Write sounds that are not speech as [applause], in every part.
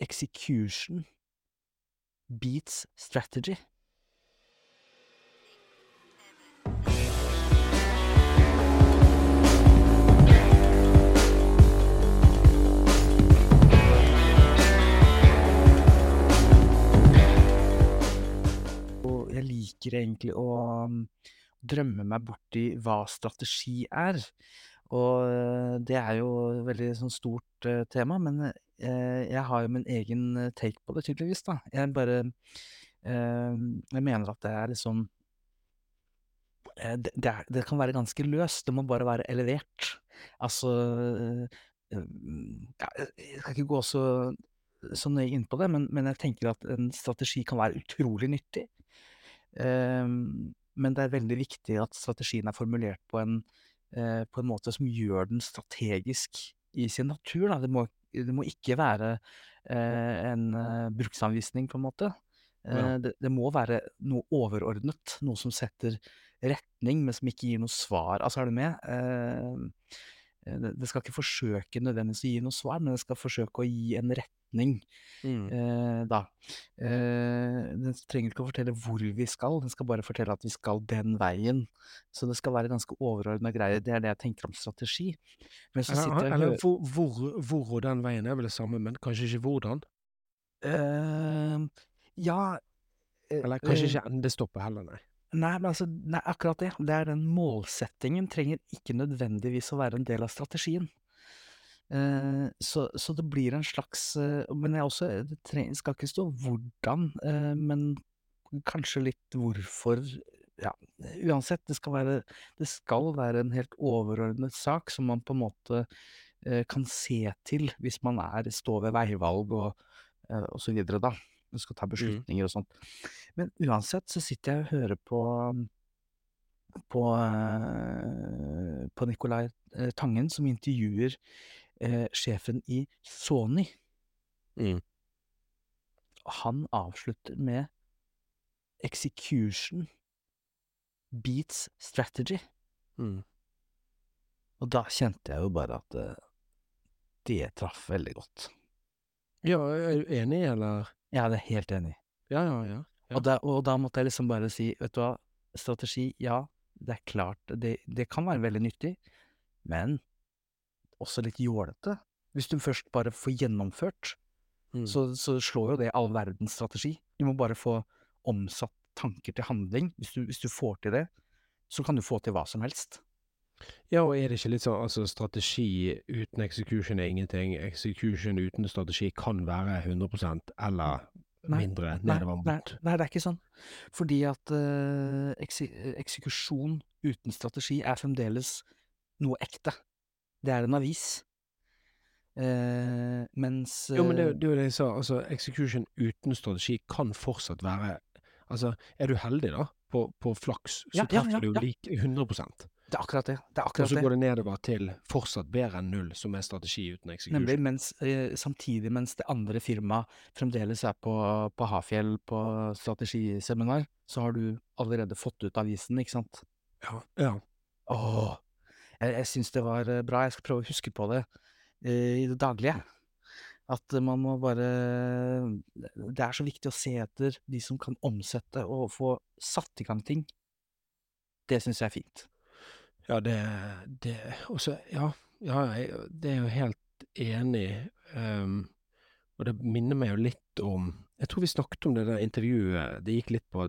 execution beats strategy. Jeg liker egentlig å mm, drømme meg bort i hva strategi er. Og eh, det er jo et veldig sånn stort eh, tema, men eh, jeg har jo min egen take på det, tydeligvis, da. Jeg bare eh, Jeg mener at det er liksom det, det, er, det kan være ganske løst, det må bare være elevert. Altså eh, ja, Jeg skal ikke gå så, så nøye inn på det, men, men jeg tenker at en strategi kan være utrolig nyttig. Ehm, men det er veldig viktig at strategien er formulert på en, eh, på en måte som gjør den strategisk i sin natur, da. Det må, det må ikke være eh, en eh, bruksanvisning, på en måte. Ja. Eh, det, det må være noe overordnet, noe som setter retning, men som ikke gir noe svar. Altså, er du med? Eh, det, skal ikke forsøke nødvendigvis å gi noe svar, men det skal forsøke å gi en retning, Mm. eh, da. Eh, den trenger ikke å fortelle hvor vi skal, den skal bare fortelle at vi skal den veien. Så det skal være ganske overordna greier. Det er det jeg tenker om strategi. Men så Eller, eller hvor, hvor, hvor og den veien er vel det samme, men kanskje ikke hvordan? eh, Ja eh, Eller kanskje eh, ikke endestoppet heller, nei. Nei, men altså, nei, akkurat det. Det er den målsettingen trenger ikke nødvendigvis å være en del av strategien. Eh, så, så det blir en slags eh, Men jeg også Det tre- skal ikke stå hvordan, eh, men kanskje litt hvorfor. Ja, uansett, det skal være, det skal være en helt overordnet sak som man på en måte eh, kan se til hvis man er, står ved veivalg og, eh, og så videre, da. Man skal ta beslutninger og sånt. Men uansett så sitter jeg og hører på på, eh, på Nicolai eh, Tangen, som intervjuer eh, sjefen i Sony. Mm. Han avslutter med 'execution beats strategy'. Mm. Og da kjente jeg jo bare at eh, det traff veldig godt. Ja, er du enig, eller? Jeg er helt enig. Ja, ja, ja. Ja. Og, da, og da måtte jeg liksom bare si, vet du hva, strategi, ja, det er klart, det, det kan være veldig nyttig, men også litt jålete. Hvis du først bare får gjennomført, Mm. så, så slår jo det all verdens strategi. Du må bare få omsatt tanker til handling. Hvis du, hvis du får til det, så kan du få til hva som helst. Ja, og er det ikke litt sånn altså strategi uten execution er ingenting, execution uten strategi kan være 100 eller Nei, mindre Nei, nedover nei, mot. nei, det er ikke sånn. Fordi at uh, ekse, eksekusjon uten strategi er fremdeles noe ekte. Det er en avis. Uh, mens Jo, men det, eh, det er jo det jeg sa, altså execution uten strategi kan fortsatt være Altså, er du heldig da, på, på flaks, så Ja, ja, treffer ja, du jo ja. like 100 det er akkurat det. Det er akkurat Og så det. går det nedover til fortsatt bedre enn null, som er strategi uten eksekusjon. Nemlig, mens, eh, samtidig mens det andre firmaet fremdeles er på, på Hafjell på strategiseminar, så har du allerede fått ut avisen, ikke sant? Ja, ja. Åh, jeg, jeg syns det var eh, bra. Jeg skal prøve å huske på det eh, i det daglige. At man må bare Det er så viktig å se etter de som kan omsette og få satt i gang ting. Det syns jeg er fint. Ja, det, det også, ja, ja, jeg, det er jeg jo helt enig. ehm, og det minner meg jo litt om Jeg tror vi snakket om det der intervjuet. Det gikk litt på,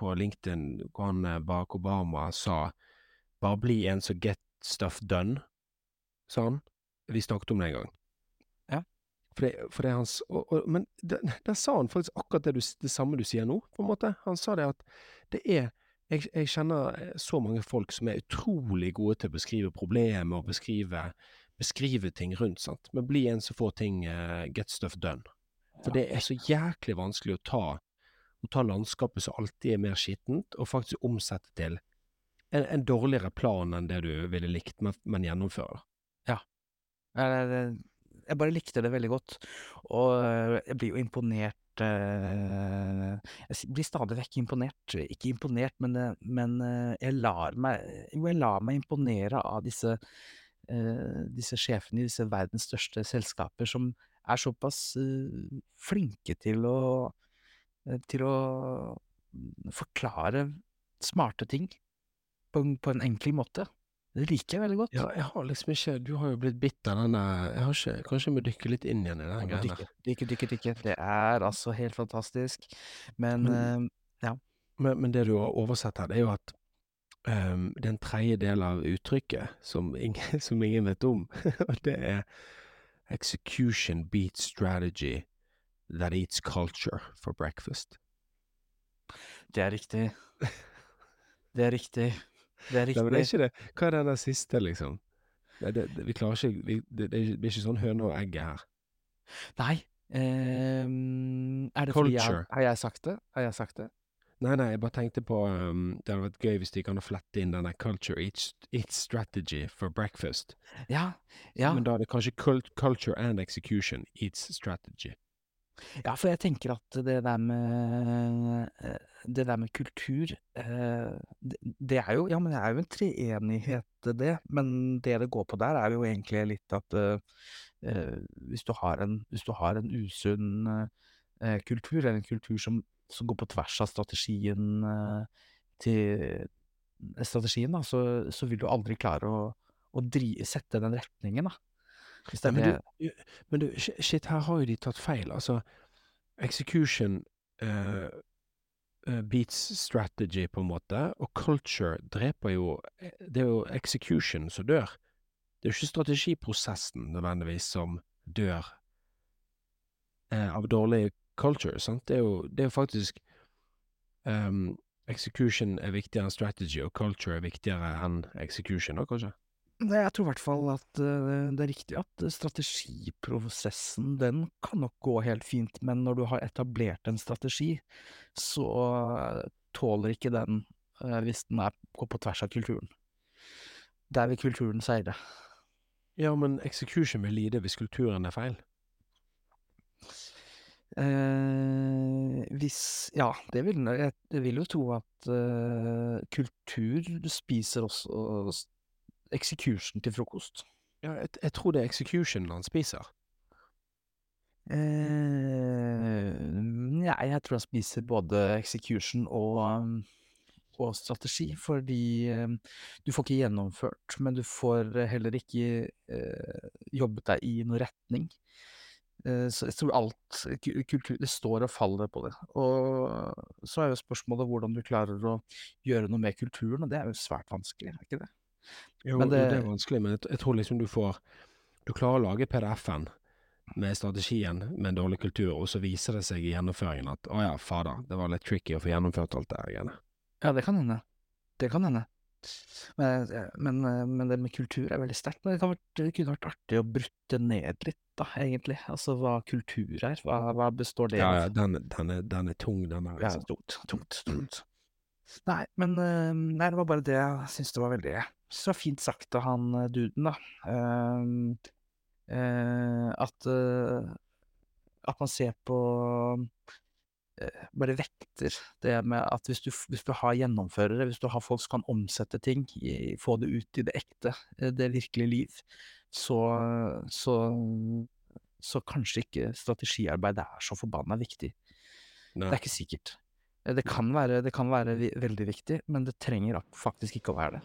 på LinkedIn hvor han bak Barack Obama sa 'bare bli en som get stuff done', sa han. Vi snakket om det en gang. Ja. For det, for det er hans og, og, Men der, der sa han faktisk akkurat det, du, det samme du sier nå, på en måte. Han sa det at det er jeg, jeg kjenner eh, så mange folk som er utrolig gode til å beskrive problemer og beskrive, beskrive ting rundt, sant. Men bli en som får ting uh, get stuff done. For det er så jæklig vanskelig å ta, å ta landskapet som alltid er mer skittent, og faktisk omsette til en, en dårligere plan enn det du ville likt, men, men gjennomføre. Jeg, jeg bare likte det veldig godt, og eh, jeg blir jo imponert eh, Jeg blir stadig vekk imponert. Ikke imponert, men, eh, men jeg lar meg Jo, jeg lar meg imponere av disse, disse sjefene i disse verdens største selskaper som er såpass flinke til å til å mm, forklare smarte ting på en, på en enkel måte. Det liker jeg veldig godt. Ja, jeg har liksom ikke Du har jo blitt bitt av den der Jeg har ikke Kanskje jeg må dykke litt inn igjen i den Ja, greia der. dykke, dykke, dykke. Det er altså helt fantastisk. Men Men, eh, men, men det du har oversett her, det er jo at um, det er en tredje del av uttrykket som ingen, [laughs] som ingen vet om, [laughs] og det er execution beats strategy that eats culture for breakfast. det er riktig. Det er riktig. Det er Nei, men det er ikke det. Hva er den der siste, liksom? Nei, det, det, vi klarer ikke vi, det, det, er ikke- sånn høne og egget her. Nei. ehm, er det fordi jeg Culture. Har jeg sagt det? Har jeg sagt det? Nei, nei, jeg bare tenkte på um, Det hadde vært gøy hvis de kan flette inn denne culture eats strategy for breakfast. Ja. Ja. Men da er det kanskje cult, culture and execution eats strategy. Ja, for jeg tenker at det der med eh, Det der med kultur eh, det, det er jo Ja, men det er jo en treenighet, det. Men det det går på der, er jo egentlig litt at eh, eh, hvis du har en, hvis du har en usunn eh, kultur, eller en kultur som, som går på tvers av strategien eh, til strategien, da, så, så vil du aldri klare å, å dri, sette den retningen, da. Er men du, men du, shit, her har jo de tatt feil. Altså, execution eh, beats strategy, på en måte, og culture dreper jo eh, Det er jo execution som dør. Det er jo ikke strategiprosessen nødvendigvis som dør uh, av dårlig culture, sant? Det er jo, det er jo faktisk um, Execution er viktigere enn strategy, og culture er viktigere enn execution, da, kanskje? Nei, jeg tror i hvert fall at uh, det er riktig at strategiprosessen, den kan nok gå helt fint, men når du har etablert en strategi, så eh, tåler ikke den uh, hvis den er, går på tvers av kulturen. Der vil kulturen seire. Ja, men execution vil lide hvis kulturen er feil. Eh, hvis Ja, det vil jeg, jeg vil jo tro at eh, kultur spiser også execution til frokost. Ja, jeg, jeg tror det er execution han spiser. Eh, Nei, jeg tror han spiser både execution og, um, og strategi, fordi um, du får ikke gjennomført, men du får heller ikke eh, jobbet deg i noen retning. Eh, så jeg tror alt kultur Det står og faller på det. Og så er jo spørsmålet hvordan du klarer å gjøre noe med kulturen, og det er jo svært vanskelig, er ikke det? Jo, Men det det- er vanskelig, men jeg, tror liksom du får Du klarer å lage PDF-en med strategien med en dårlig kultur, og så viser det seg i gjennomføringen at å ja, fader, det var litt tricky å få gjennomført alt det her greiene. Ja, det kan hende. Det kan hende. Men, men, men det med kultur er veldig sterkt. Men det, vært, det kunne vært artig å brutte ned litt, da, egentlig. Altså hva kultur er. Hva, hva består det Ja, ja, den, den, er, den er tung, den der. Ja, Altså. tungt, tungt, tungt. Nei, men eh, nei, det var bare det jeg syntes det var veldig Så fint sagt av han eh, duden, da. Ehm, eh, at eh, At man ser på eh, bare vekter det med at hvis du, hvis du har gjennomførere, hvis du har folk som kan omsette ting, få det ut i det ekte, eh, det virkelige liv, så, så, så kanskje ikke strategiarbeid er så forbanna viktig. Nei. Det er ikke sikkert. Eh, Det kan være, det kan være veldig viktig, men det trenger faktisk ikke å være det.